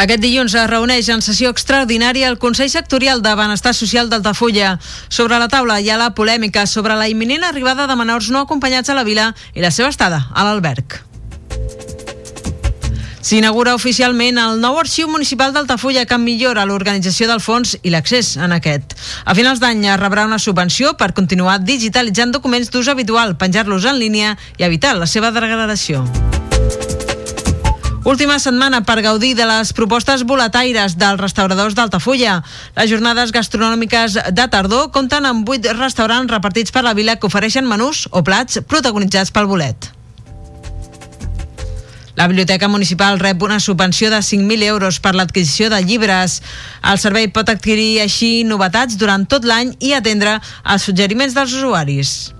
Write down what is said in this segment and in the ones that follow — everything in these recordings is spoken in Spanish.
Aquest dilluns es reuneix en sessió extraordinària el Consell Sectorial de Benestar Social d'Altafulla. Sobre la taula hi ha la polèmica sobre la imminent arribada de menors no acompanyats a la vila i la seva estada a l'alberg. S'inaugura oficialment el nou arxiu municipal d'Altafulla que millora l'organització del fons i l'accés en aquest. A finals d'any es rebrà una subvenció per continuar digitalitzant documents d'ús habitual, penjar-los en línia i evitar la seva degradació. Última setmana per gaudir de les propostes boletaires dels restauradors d'Altafulla. Les jornades gastronòmiques de tardor compten amb 8 restaurants repartits per la vila que ofereixen menús o plats protagonitzats pel bolet. La Biblioteca Municipal rep una subvenció de 5.000 euros per l'adquisició de llibres. El servei pot adquirir així novetats durant tot l'any i atendre els suggeriments dels usuaris.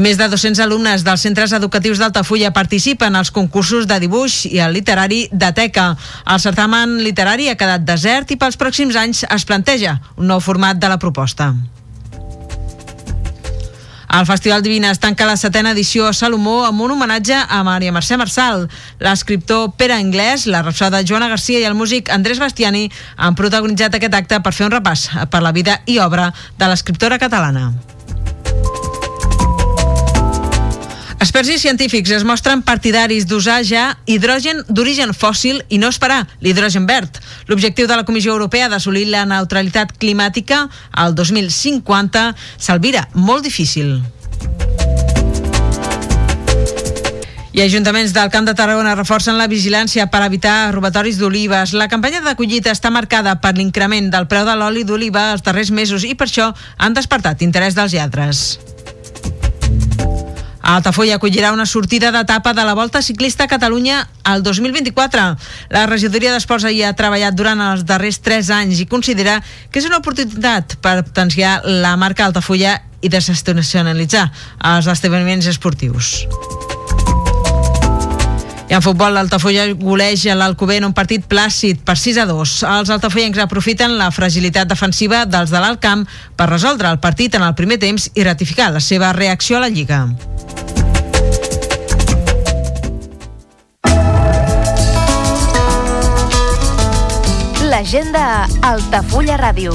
Més de 200 alumnes dels centres educatius d'Altafulla participen als concursos de dibuix i el literari de Teca. El certamen literari ha quedat desert i pels pròxims anys es planteja un nou format de la proposta. El Festival Divines tanca la setena edició a Salomó amb un homenatge a Maria Mercè Marçal. L'escriptor Pere Anglès, la rapsoda Joana Garcia i el músic Andrés Bastiani han protagonitzat aquest acte per fer un repàs per la vida i obra de l'escriptora catalana. Experts i científics es mostren partidaris d'usar ja hidrogen d'origen fòssil i no esperar l'hidrogen verd. L'objectiu de la Comissió Europea d'assolir la neutralitat climàtica al 2050 s'alvira molt difícil. I ajuntaments del Camp de Tarragona reforcen la vigilància per evitar robatoris d'olives. La campanya de collita està marcada per l'increment del preu de l'oli d'oliva els darrers mesos i per això han despertat interès dels lladres. Altafulla acollirà una sortida d'etapa de la Volta Ciclista a Catalunya al 2024. La regidoria d'Esports hi ha treballat durant els darrers 3 anys i considera que és una oportunitat per potenciar la marca Altafulla i desestacionalitzar els esdeveniments esportius. En futbol, l'Altafulla goleja l'Alcover en un partit plàcid per 6 a 2. Els altafollencs aprofiten la fragilitat defensiva dels de l'alt camp per resoldre el partit en el primer temps i ratificar la seva reacció a la Lliga. L'agenda Altafulla Ràdio.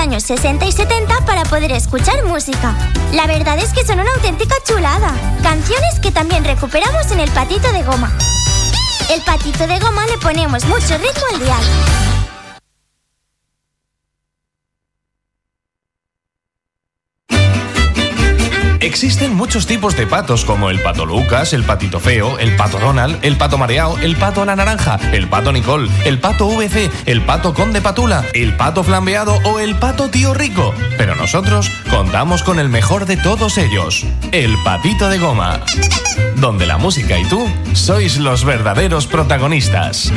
Años 60 y 70 para poder escuchar música. La verdad es que son una auténtica chulada. Canciones que también recuperamos en el patito de goma. El patito de goma le ponemos mucho ritmo al dial. Existen muchos tipos de patos como el pato Lucas, el patito feo, el pato Donald, el pato mareado, el pato a la naranja, el pato Nicole, el pato VC, el pato conde patula, el pato flambeado o el pato tío rico. Pero nosotros contamos con el mejor de todos ellos, el patito de goma. Donde la música y tú sois los verdaderos protagonistas.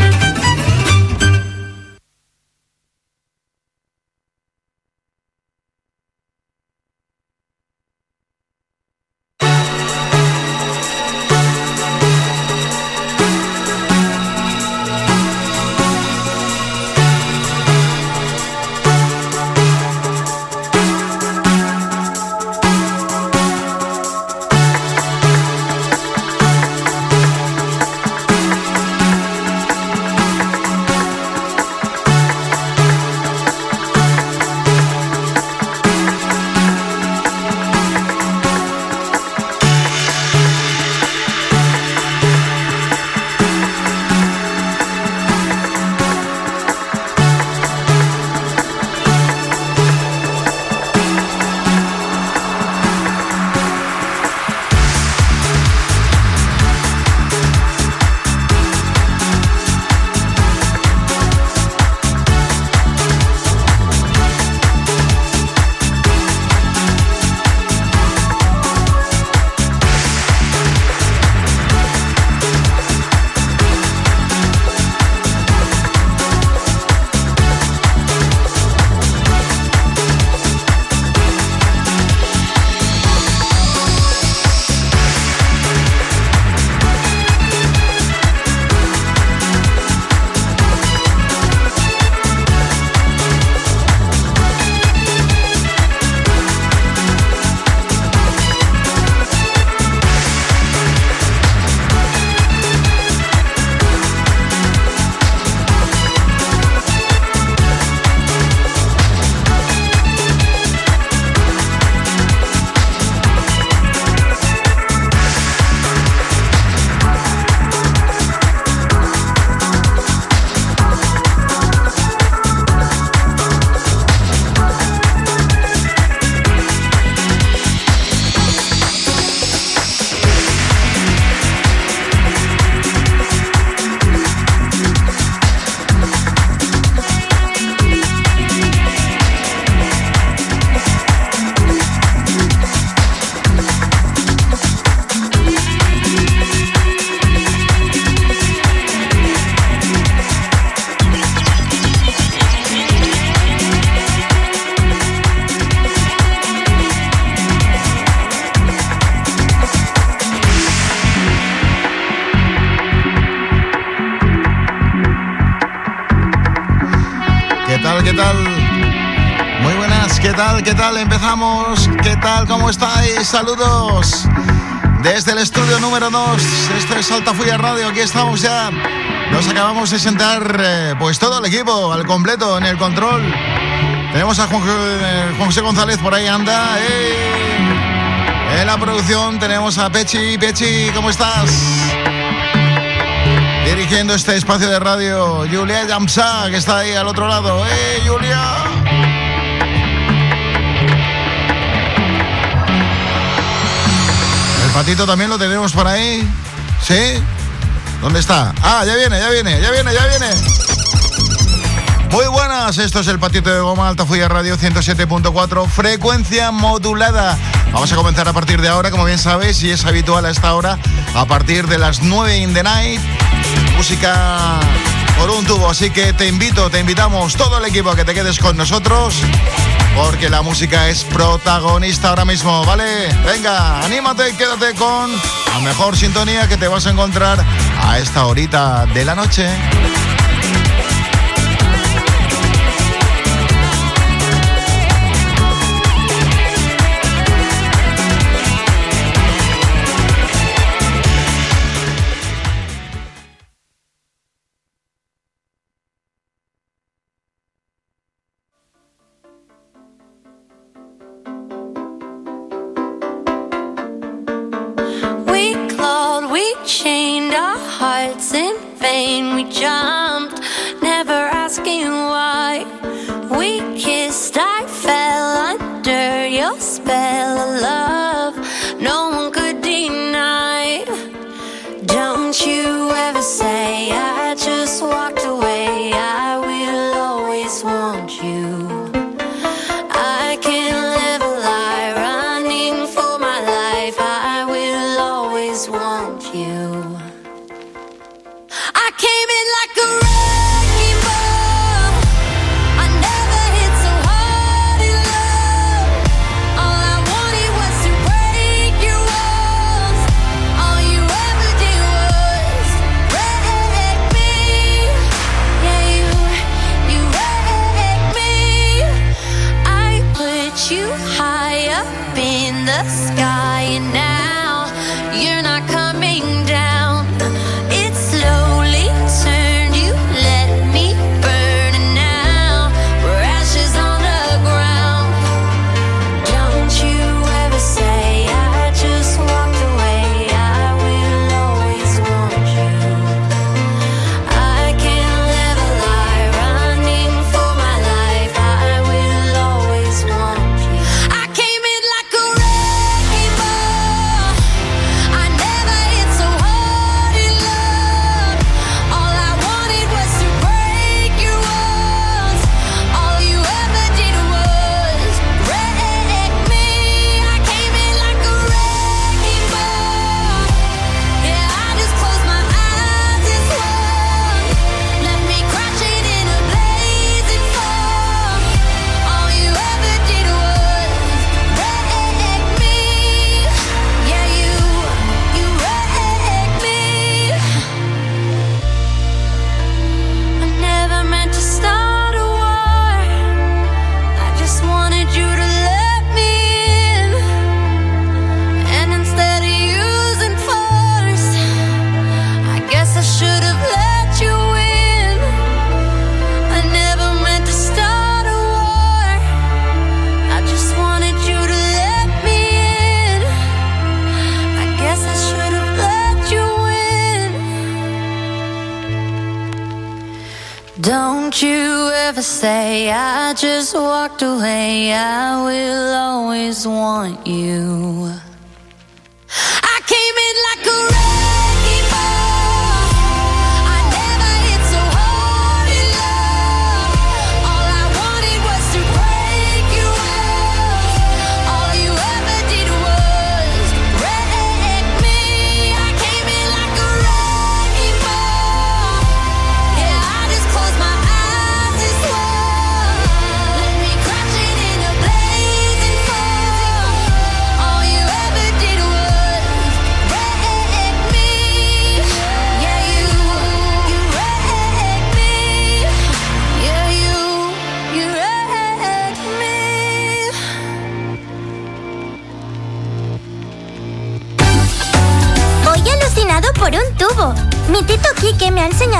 Saludos. Desde el estudio número 2, este es Altafulla Radio, aquí estamos ya. Nos acabamos de sentar, eh, pues todo el equipo al completo en el control. Tenemos a Juan, eh, José González por ahí, anda. ¡eh! En la producción tenemos a Pechi. Pechi, ¿cómo estás? Dirigiendo este espacio de radio, Julia Yamsa, que está ahí al otro lado. ¡Eh, Julia! Patito también lo tenemos por ahí. ¿Sí? ¿Dónde está? Ah, ya viene, ya viene, ya viene, ya viene. Muy buenas, esto es el patito de goma Altafulla Radio 107.4, frecuencia modulada. Vamos a comenzar a partir de ahora, como bien sabéis, y es habitual a esta hora, a partir de las 9 in the night, música por un tubo. Así que te invito, te invitamos todo el equipo a que te quedes con nosotros, porque la música es protagonista ahora mismo, ¿vale? Venga, anímate y quédate con la mejor sintonía que te vas a encontrar a esta horita de la noche.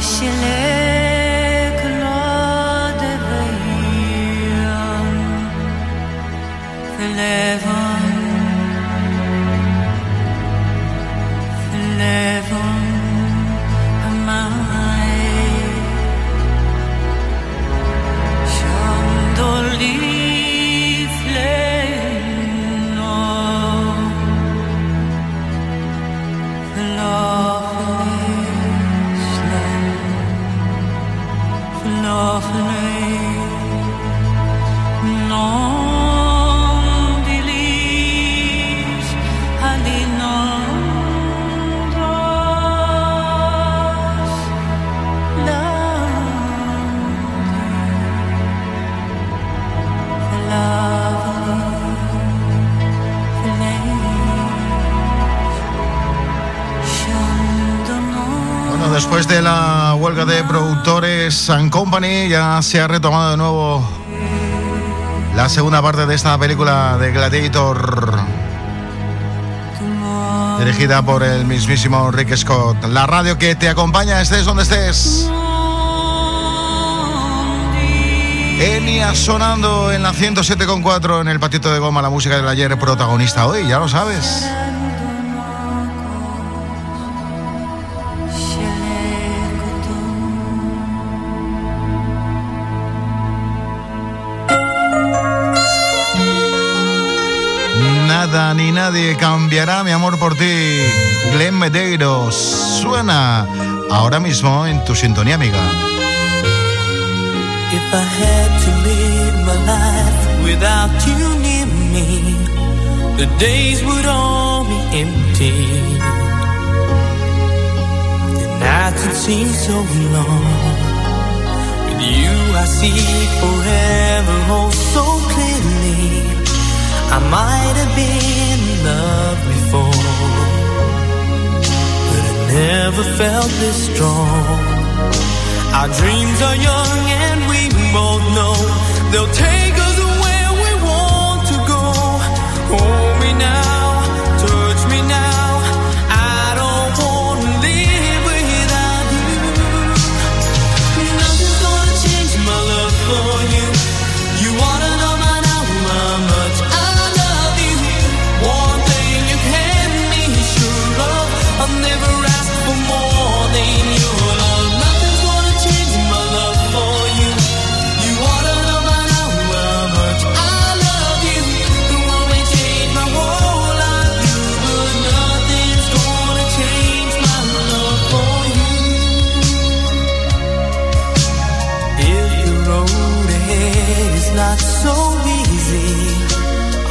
she lives. Huelga de productores and Company, ya se ha retomado de nuevo la segunda parte de esta película de Gladiator. Dirigida por el mismísimo Rick Scott. La radio que te acompaña, estés donde estés. Enia sonando en la 107.4 en el patito de goma, la música del ayer protagonista hoy, ya lo sabes. Ni nadie cambiará mi amor por ti. Glenn Medeiros suena ahora mismo en tu sintonía, amiga. If I had to live my life without you near me, the days would all be empty. The nights would seem so long. With you, I see forever oh so clearly. I might have been in love before, but I never felt this strong. Our dreams are young and we both know they'll take us where we want to go. Hold me now,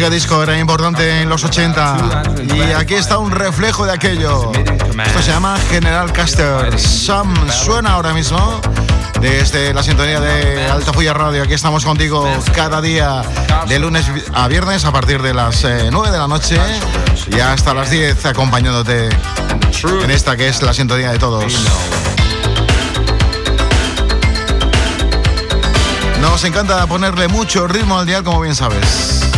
música disco era importante en los 80 y aquí está un reflejo de aquello. Esto se llama General Custer. Sam suena ahora mismo desde la sintonía de Altafulla Radio. Aquí estamos contigo cada día de lunes a viernes a partir de las eh, 9 de la noche y hasta las 10 acompañándote en esta que es la sintonía de todos. Nos encanta ponerle mucho ritmo al dial, como bien sabes.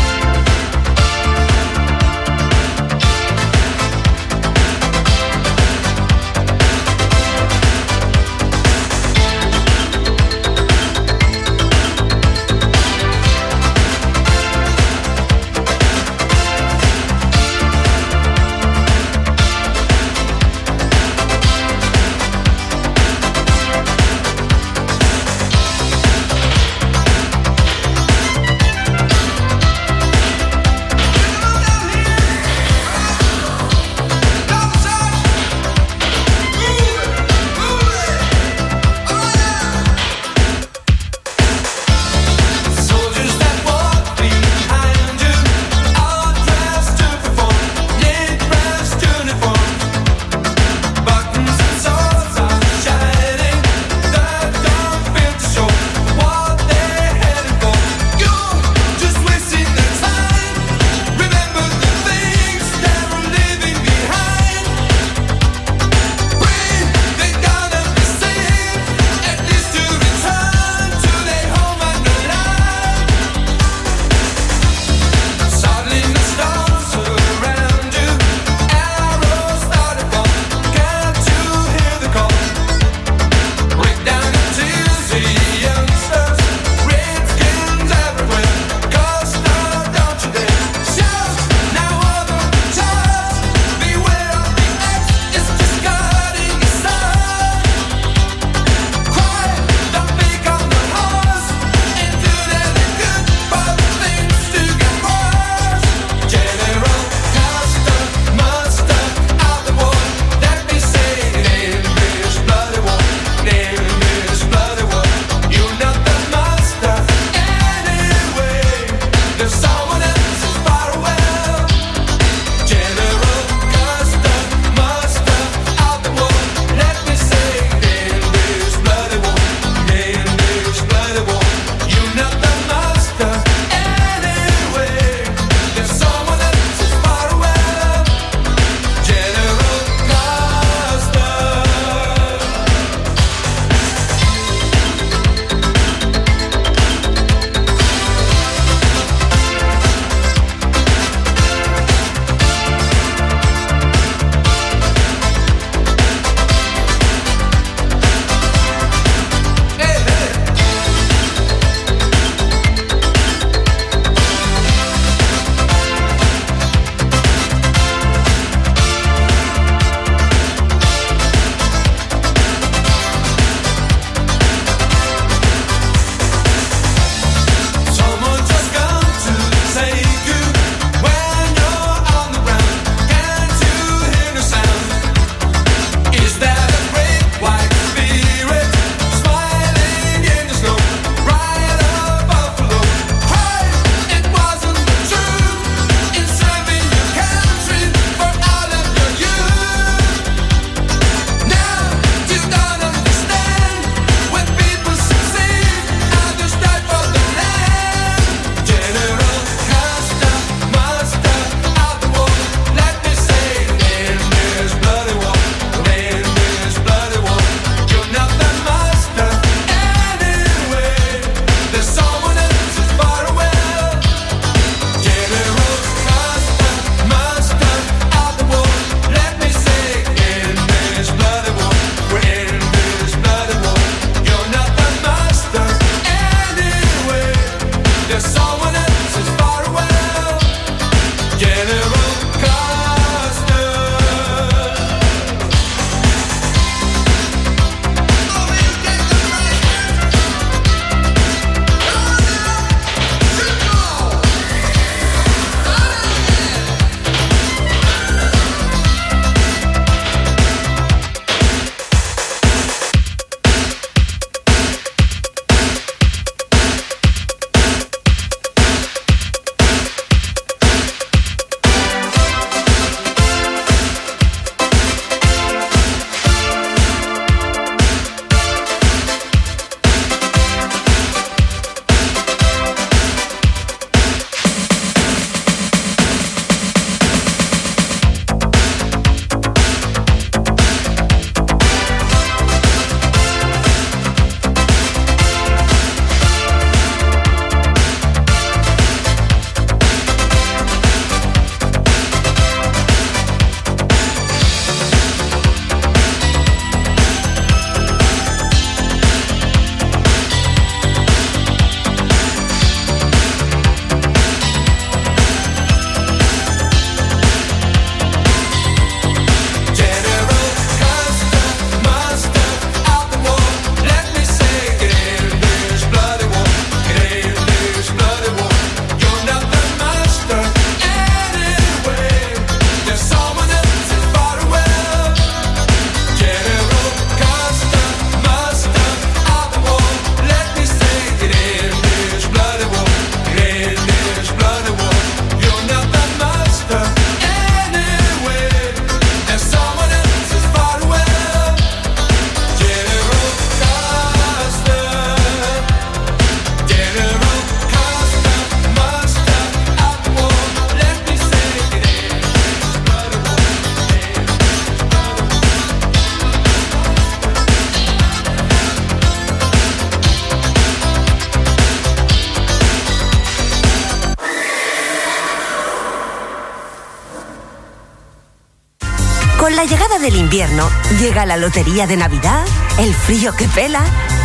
Del invierno, llega la lotería de Navidad, el frío que pela,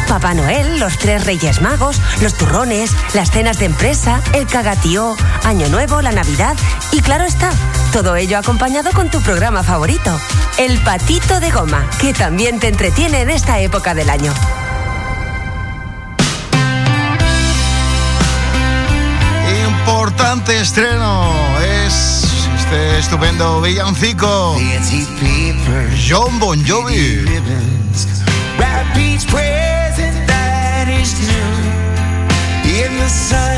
Papá Noel, los tres Reyes Magos, los turrones, las cenas de empresa, el cagatío, Año Nuevo, la Navidad y claro está, todo ello acompañado con tu programa favorito, El Patito de Goma, que también te entretiene en esta época del año. Importante estreno es este estupendo villancico. John Bon Jovi. Wrap each present that is new in the sound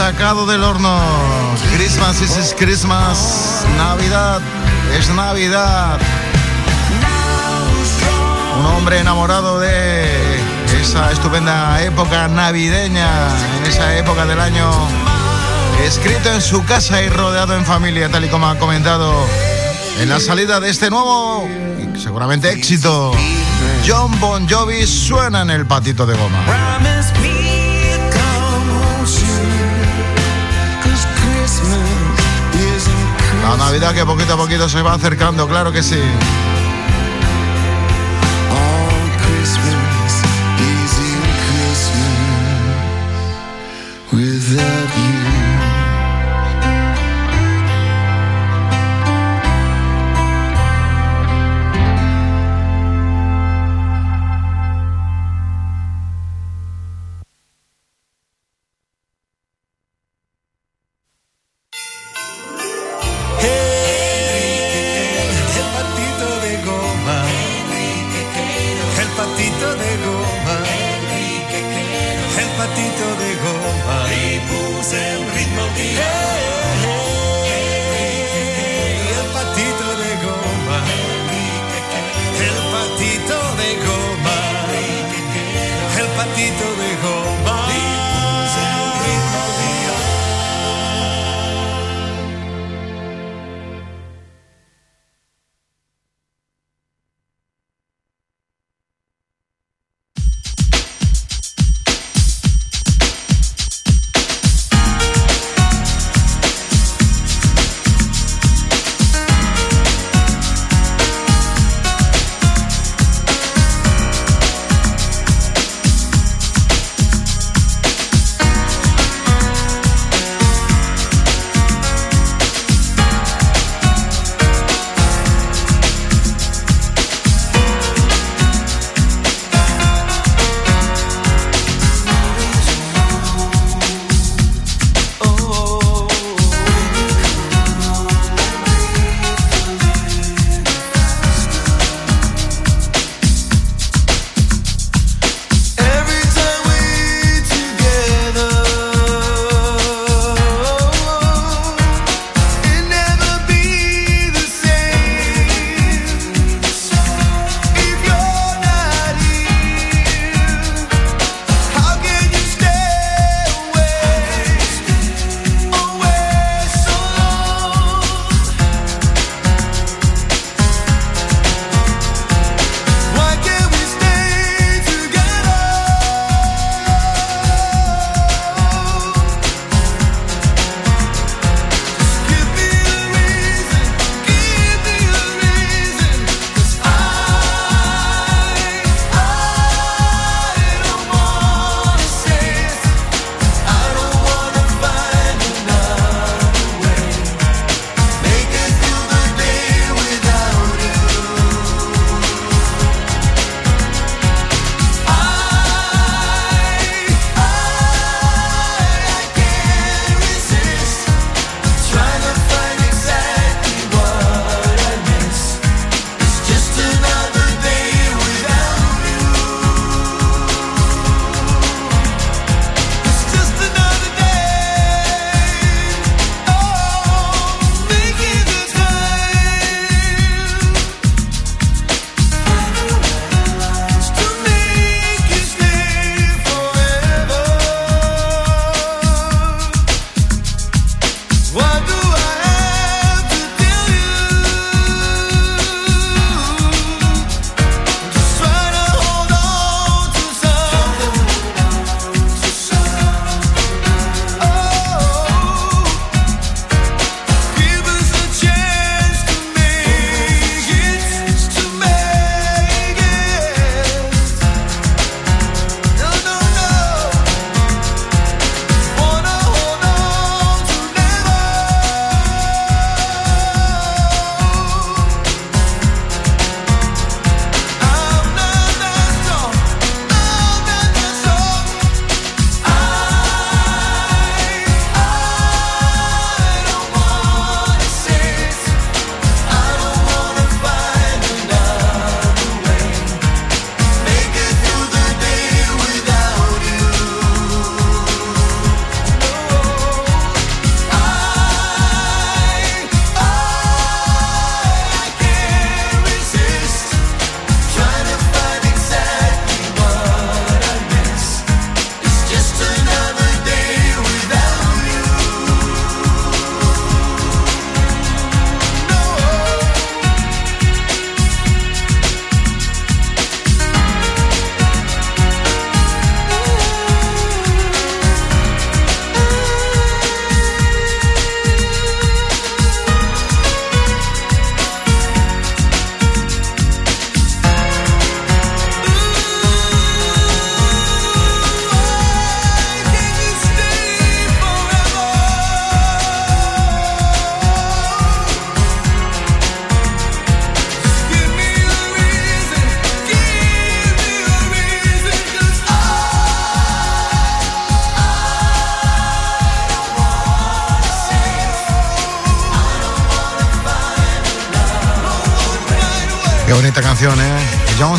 sacado del horno. Christmas is is Christmas. Navidad es Navidad. Un hombre enamorado de esa estupenda época navideña, en esa época del año, escrito en su casa y rodeado en familia, tal y como ha comentado en la salida de este nuevo, seguramente éxito. John Bon Jovi suena en el patito de goma. La Navidad que poquito a poquito se va acercando, claro que sí.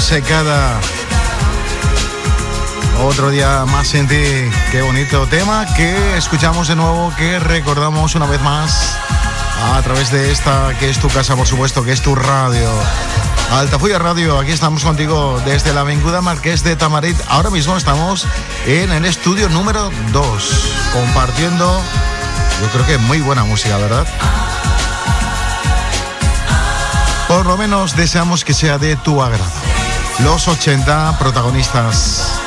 11 cada otro día más en ti. Qué bonito tema que escuchamos de nuevo, que recordamos una vez más a través de esta que es tu casa, por supuesto, que es tu radio. Altafulla Radio, aquí estamos contigo desde la Avenida Marqués de Tamarit. Ahora mismo estamos en el estudio número 2, compartiendo, yo creo que muy buena música, ¿verdad? Por lo menos deseamos que sea de tu agrado. Los 80 protagonistas.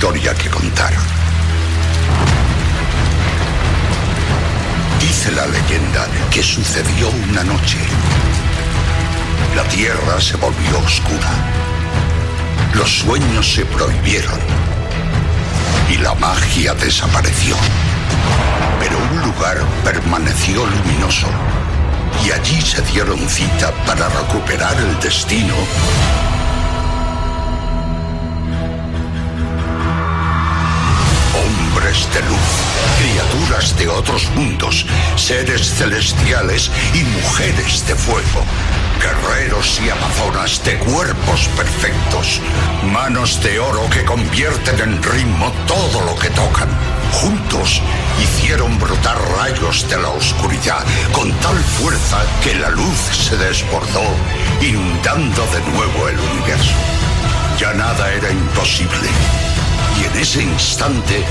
Que contar. Dice la leyenda que sucedió una noche. La tierra se volvió oscura. Los sueños se prohibieron. Y la magia desapareció. Pero un lugar permaneció luminoso. Y allí se dieron cita para recuperar el destino de luz, criaturas de otros mundos, seres celestiales y mujeres de fuego, guerreros y amazonas de cuerpos perfectos, manos de oro que convierten en ritmo todo lo que tocan. Juntos hicieron brotar rayos de la oscuridad con tal fuerza que la luz se desbordó, inundando de nuevo el universo. Ya nada era imposible. Y en ese instante,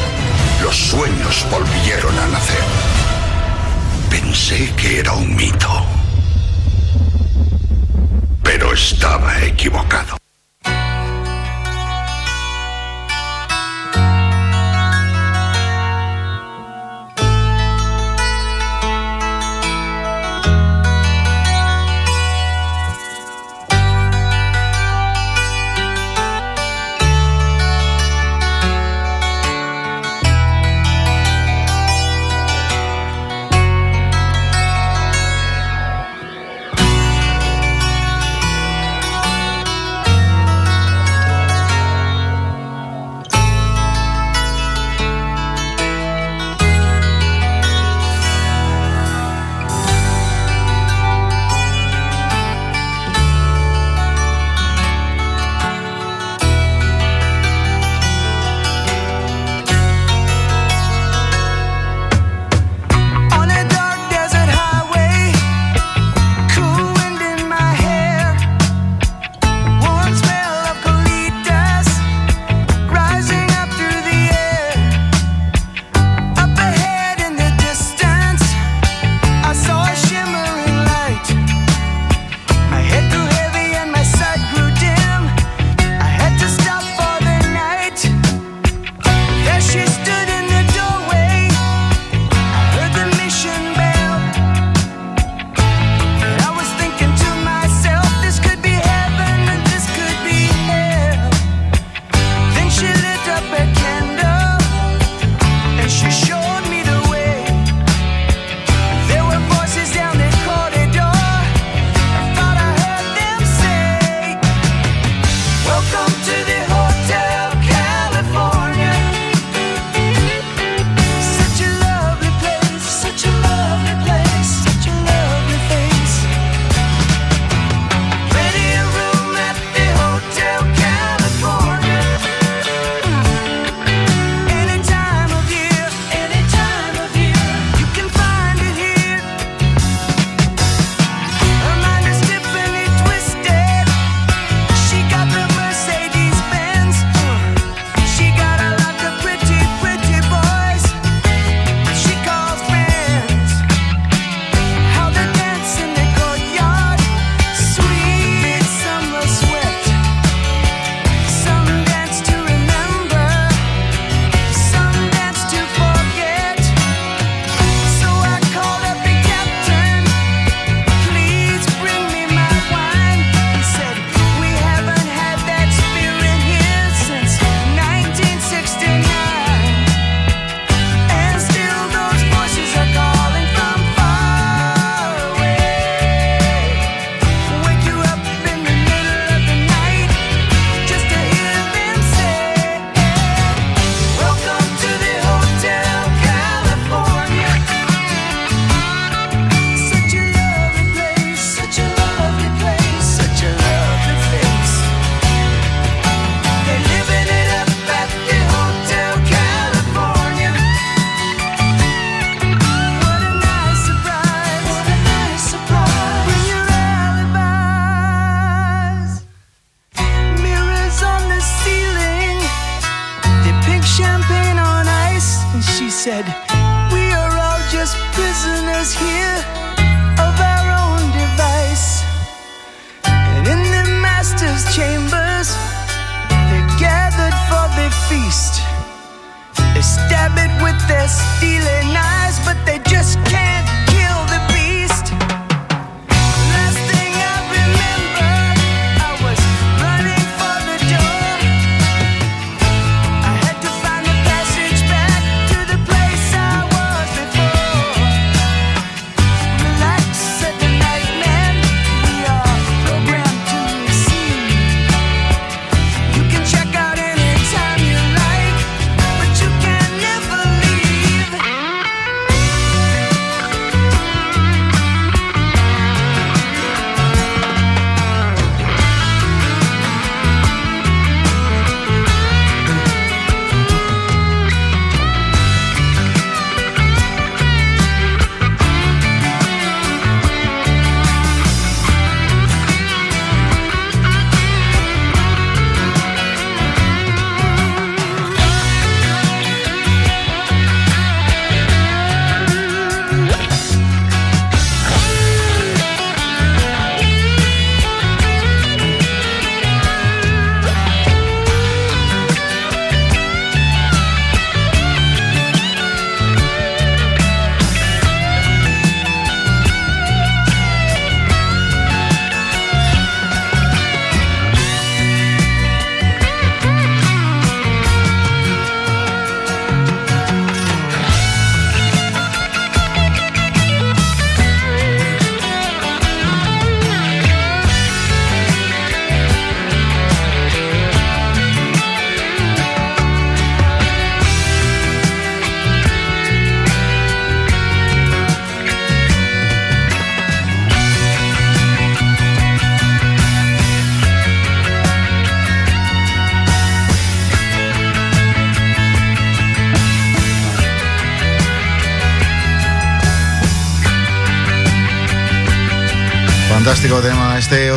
los sueños volvieron a nacer. Pensé que era un mito. Pero estaba equivocado.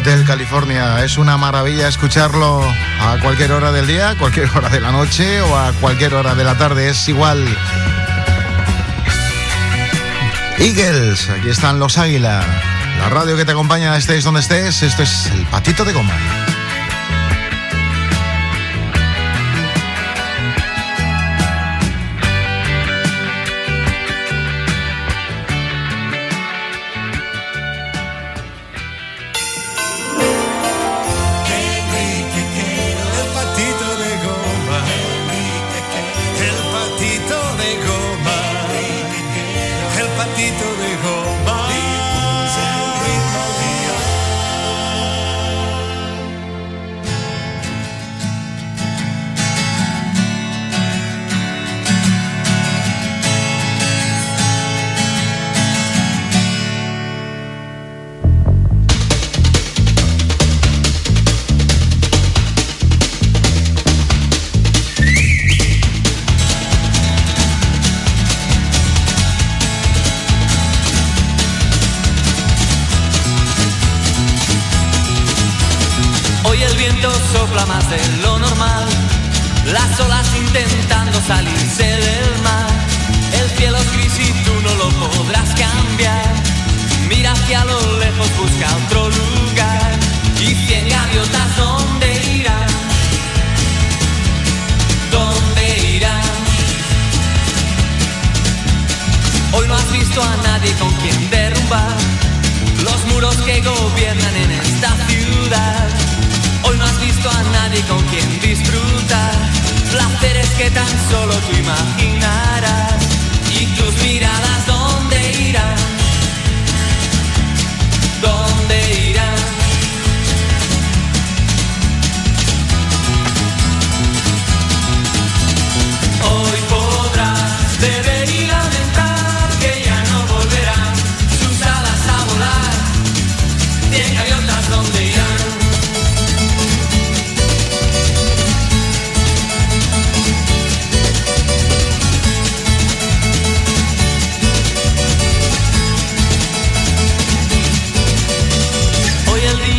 Hotel California. Es una maravilla escucharlo a cualquier hora del día, cualquier hora de la noche o a cualquier hora de la tarde. Es igual. Eagles, aquí están los Águila. La radio que te acompaña, estés donde estés. Esto es el patito de goma.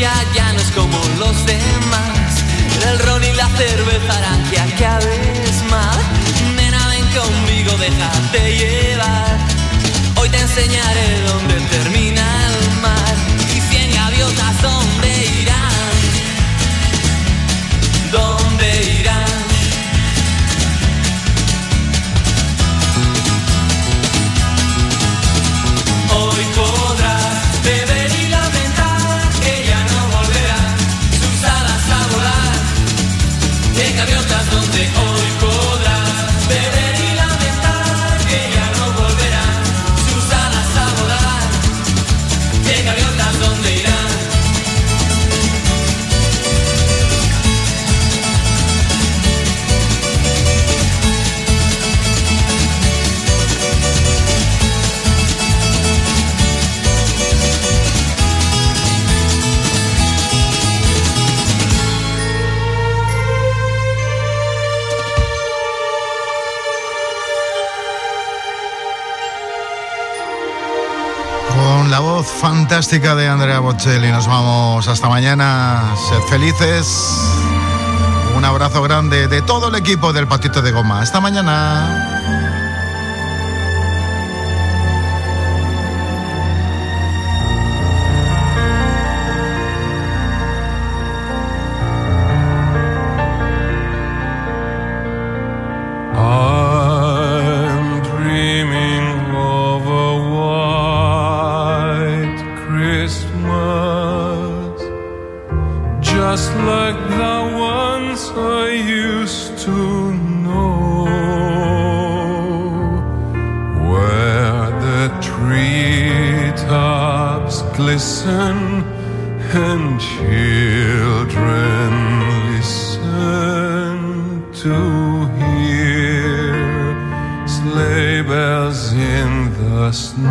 día ya no es como los demás. El ron y la cerveza harán que acabes mal. Nena, ven conmigo, déjate llevar. Hoy te enseñaré dónde termina el mar y cien gaviotas dónde irán. ¿Dónde fantástica de Andrea Bocelli nos vamos hasta mañana. Sed felices. Un abrazo grande de todo el equipo del Patito de Goma. Hasta mañana. Glisten and children listen to hear sleigh bells in the snow.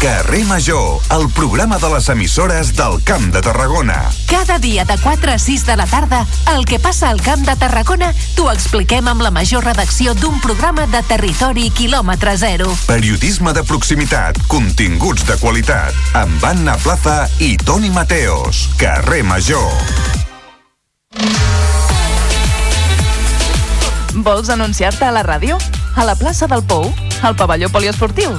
Carrer Major, el programa de les emissores del Camp de Tarragona. Cada dia de 4 a 6 de la tarda, el que passa al Camp de Tarragona t'ho expliquem amb la major redacció d'un programa de territori quilòmetre zero. Periodisme de proximitat, continguts de qualitat, amb Anna Plaza i Toni Mateos. Carrer Major. Vols anunciar-te a la ràdio? A la plaça del Pou? Al pavelló poliesportiu?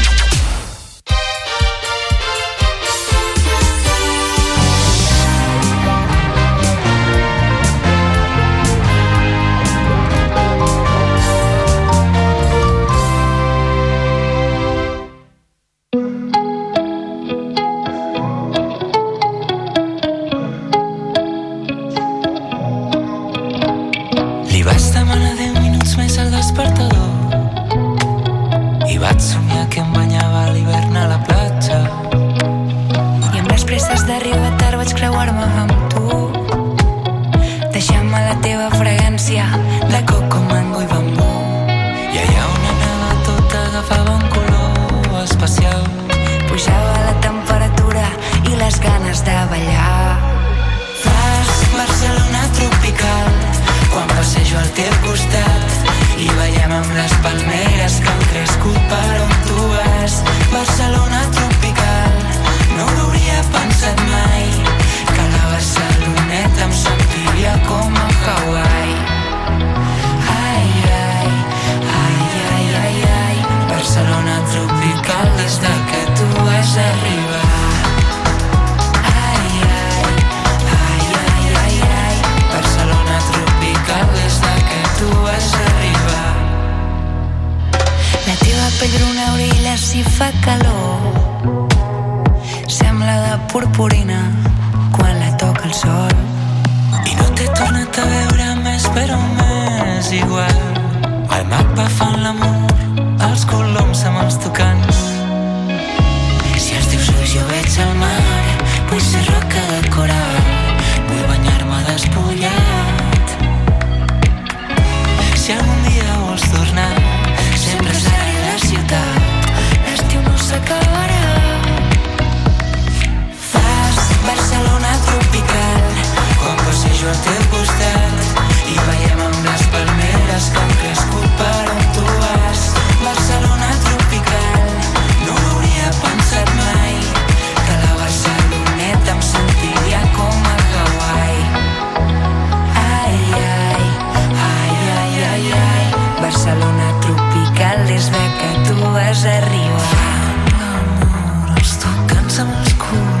La teva fragància de coco, mango i bambú I allà on anava tot agafava un color especial. pujava la temperatura i les ganes de ballar Fas Barcelona tropical quan passejo al teu costat i veiem amb les palmeres que han crescut per on tu vas. Barcelona tropical, vas arribar. Ai, ai, ai, ai, ai, ai, Barcelona tropical des de que tu vas arribar. La teva pell bruna brilla si Sembla de purpurina quan la toca el sol I no t'he tornat a veure més, igual. El mapa fan l'amor, something cool.